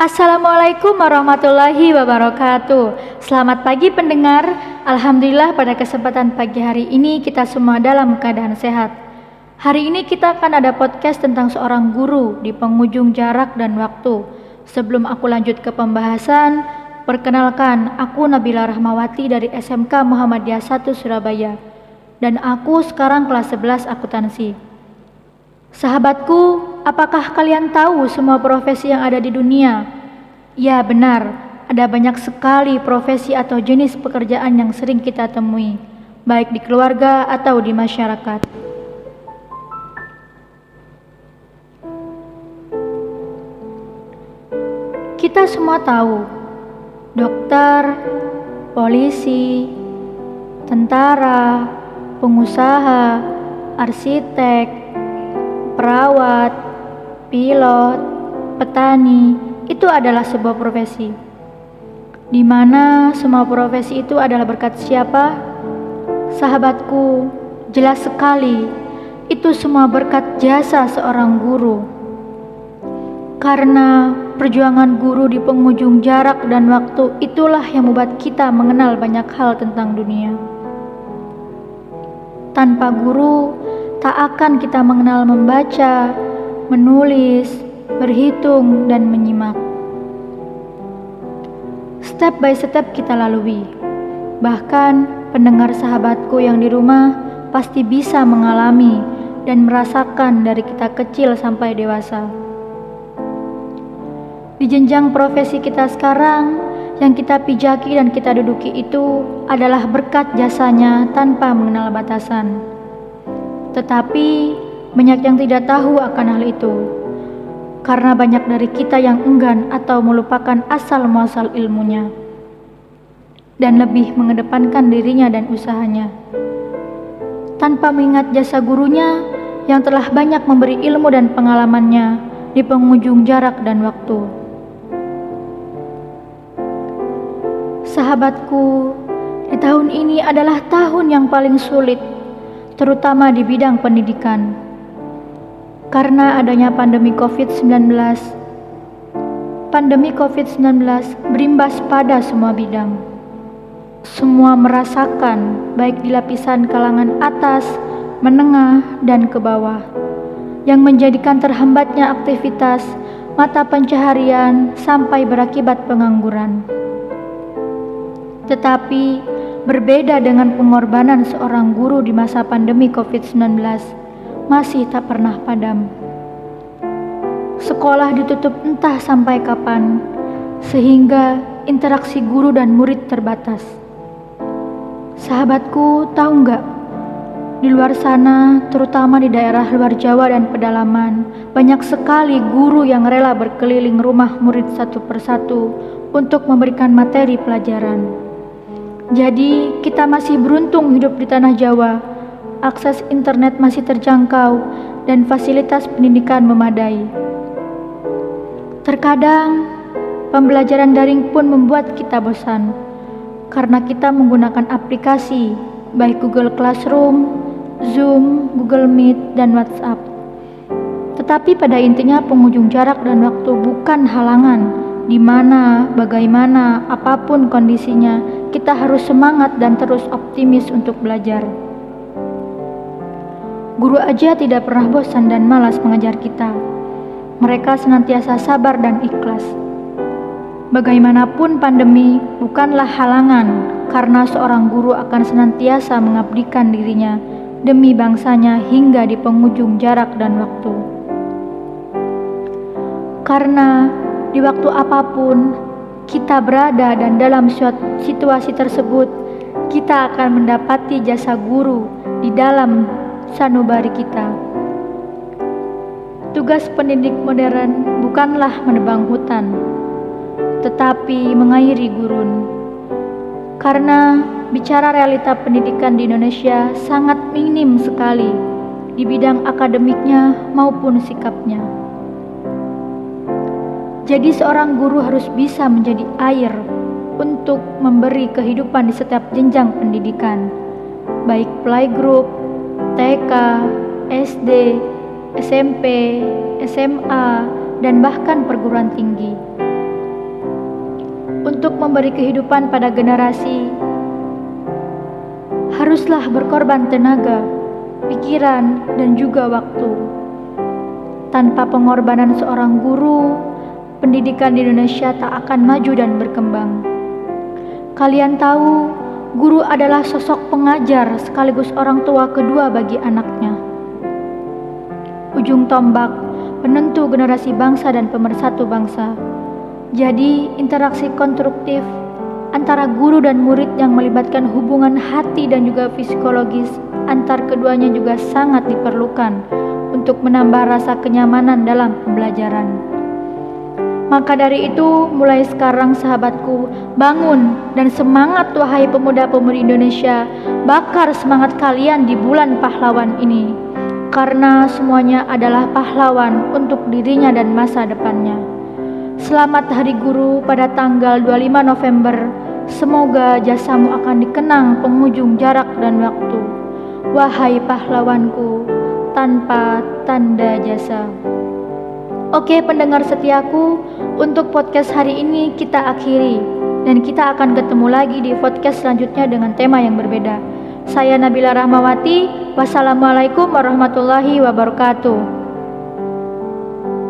Assalamualaikum warahmatullahi wabarakatuh. Selamat pagi pendengar. Alhamdulillah pada kesempatan pagi hari ini kita semua dalam keadaan sehat. Hari ini kita akan ada podcast tentang seorang guru di penghujung jarak dan waktu. Sebelum aku lanjut ke pembahasan, perkenalkan aku Nabila Rahmawati dari SMK Muhammadiyah 1 Surabaya. Dan aku sekarang kelas 11 akuntansi. Sahabatku, apakah kalian tahu semua profesi yang ada di dunia? Ya, benar. Ada banyak sekali profesi atau jenis pekerjaan yang sering kita temui, baik di keluarga atau di masyarakat. Kita semua tahu, dokter, polisi, tentara, pengusaha, arsitek, perawat, pilot, petani, itu adalah sebuah profesi. Di mana semua profesi itu adalah berkat siapa? Sahabatku, jelas sekali itu semua berkat jasa seorang guru. Karena perjuangan guru di penghujung jarak dan waktu itulah yang membuat kita mengenal banyak hal tentang dunia. Tanpa guru, tak akan kita mengenal membaca, menulis, berhitung, dan menyimak. Step by step kita lalui. Bahkan pendengar sahabatku yang di rumah pasti bisa mengalami dan merasakan dari kita kecil sampai dewasa. Di jenjang profesi kita sekarang, yang kita pijaki dan kita duduki itu adalah berkat jasanya tanpa mengenal batasan. Tetapi banyak yang tidak tahu akan hal itu. Karena banyak dari kita yang enggan atau melupakan asal muasal ilmunya dan lebih mengedepankan dirinya dan usahanya. Tanpa mengingat jasa gurunya yang telah banyak memberi ilmu dan pengalamannya di penghujung jarak dan waktu. Sahabatku, di tahun ini adalah tahun yang paling sulit terutama di bidang pendidikan. Karena adanya pandemi COVID-19, pandemi COVID-19 berimbas pada semua bidang. Semua merasakan, baik di lapisan kalangan atas, menengah, dan ke bawah, yang menjadikan terhambatnya aktivitas mata pencaharian sampai berakibat pengangguran. Tetapi Berbeda dengan pengorbanan seorang guru di masa pandemi COVID-19, masih tak pernah padam. Sekolah ditutup entah sampai kapan, sehingga interaksi guru dan murid terbatas. Sahabatku, tahu nggak? Di luar sana, terutama di daerah luar Jawa dan pedalaman, banyak sekali guru yang rela berkeliling rumah murid satu persatu untuk memberikan materi pelajaran. Jadi, kita masih beruntung hidup di tanah Jawa. Akses internet masih terjangkau dan fasilitas pendidikan memadai. Terkadang, pembelajaran daring pun membuat kita bosan karena kita menggunakan aplikasi baik Google Classroom, Zoom, Google Meet, dan WhatsApp. Tetapi pada intinya penghujung jarak dan waktu bukan halangan di mana, bagaimana, apa pun kondisinya, kita harus semangat dan terus optimis untuk belajar. Guru aja tidak pernah bosan dan malas mengajar kita. Mereka senantiasa sabar dan ikhlas. Bagaimanapun pandemi bukanlah halangan karena seorang guru akan senantiasa mengabdikan dirinya demi bangsanya hingga di penghujung jarak dan waktu. Karena di waktu apa pun kita berada dan dalam situasi tersebut, kita akan mendapati jasa guru di dalam sanubari kita. Tugas pendidik modern bukanlah menebang hutan, tetapi mengairi gurun. Karena bicara realita pendidikan di Indonesia sangat minim sekali di bidang akademiknya maupun sikapnya. Jadi seorang guru harus bisa menjadi air untuk memberi kehidupan di setiap jenjang pendidikan, baik playgroup, TK, SD, SMP, SMA, dan bahkan perguruan tinggi. untuk memberi kehidupan pada generasi, haruslah berkorban tenaga, pikiran, dan juga waktu. Tanpa pengorbanan seorang guru, pendidikan di Indonesia tak akan maju dan berkembang. Kalian tahu, guru adalah sosok pengajar sekaligus orang tua kedua bagi anaknya. Ujung tombak, penentu generasi bangsa dan pemersatu bangsa. Jadi, interaksi konstruktif antara guru dan murid yang melibatkan hubungan hati dan juga psikologis antar keduanya juga sangat diperlukan untuk menambah rasa kenyamanan dalam pembelajaran. Maka dari itu, mulai sekarang sahabatku, bangun dan semangat wahai pemuda-pemudi Indonesia, bakar semangat kalian di bulan pahlawan ini. Karena semuanya adalah pahlawan untuk dirinya dan masa depannya. Selamat Hari Guru pada tanggal 25 November. Semoga jasamu akan dikenang penghujung jarak dan waktu. Wahai pahlawanku, tanpa tanda jasa. Oke pendengar setiaku, untuk podcast hari ini kita akhiri. Dan kita akan ketemu lagi di podcast selanjutnya dengan tema yang berbeda. Saya Nabila Rahmawati. Wassalamualaikum warahmatullahi wabarakatuh.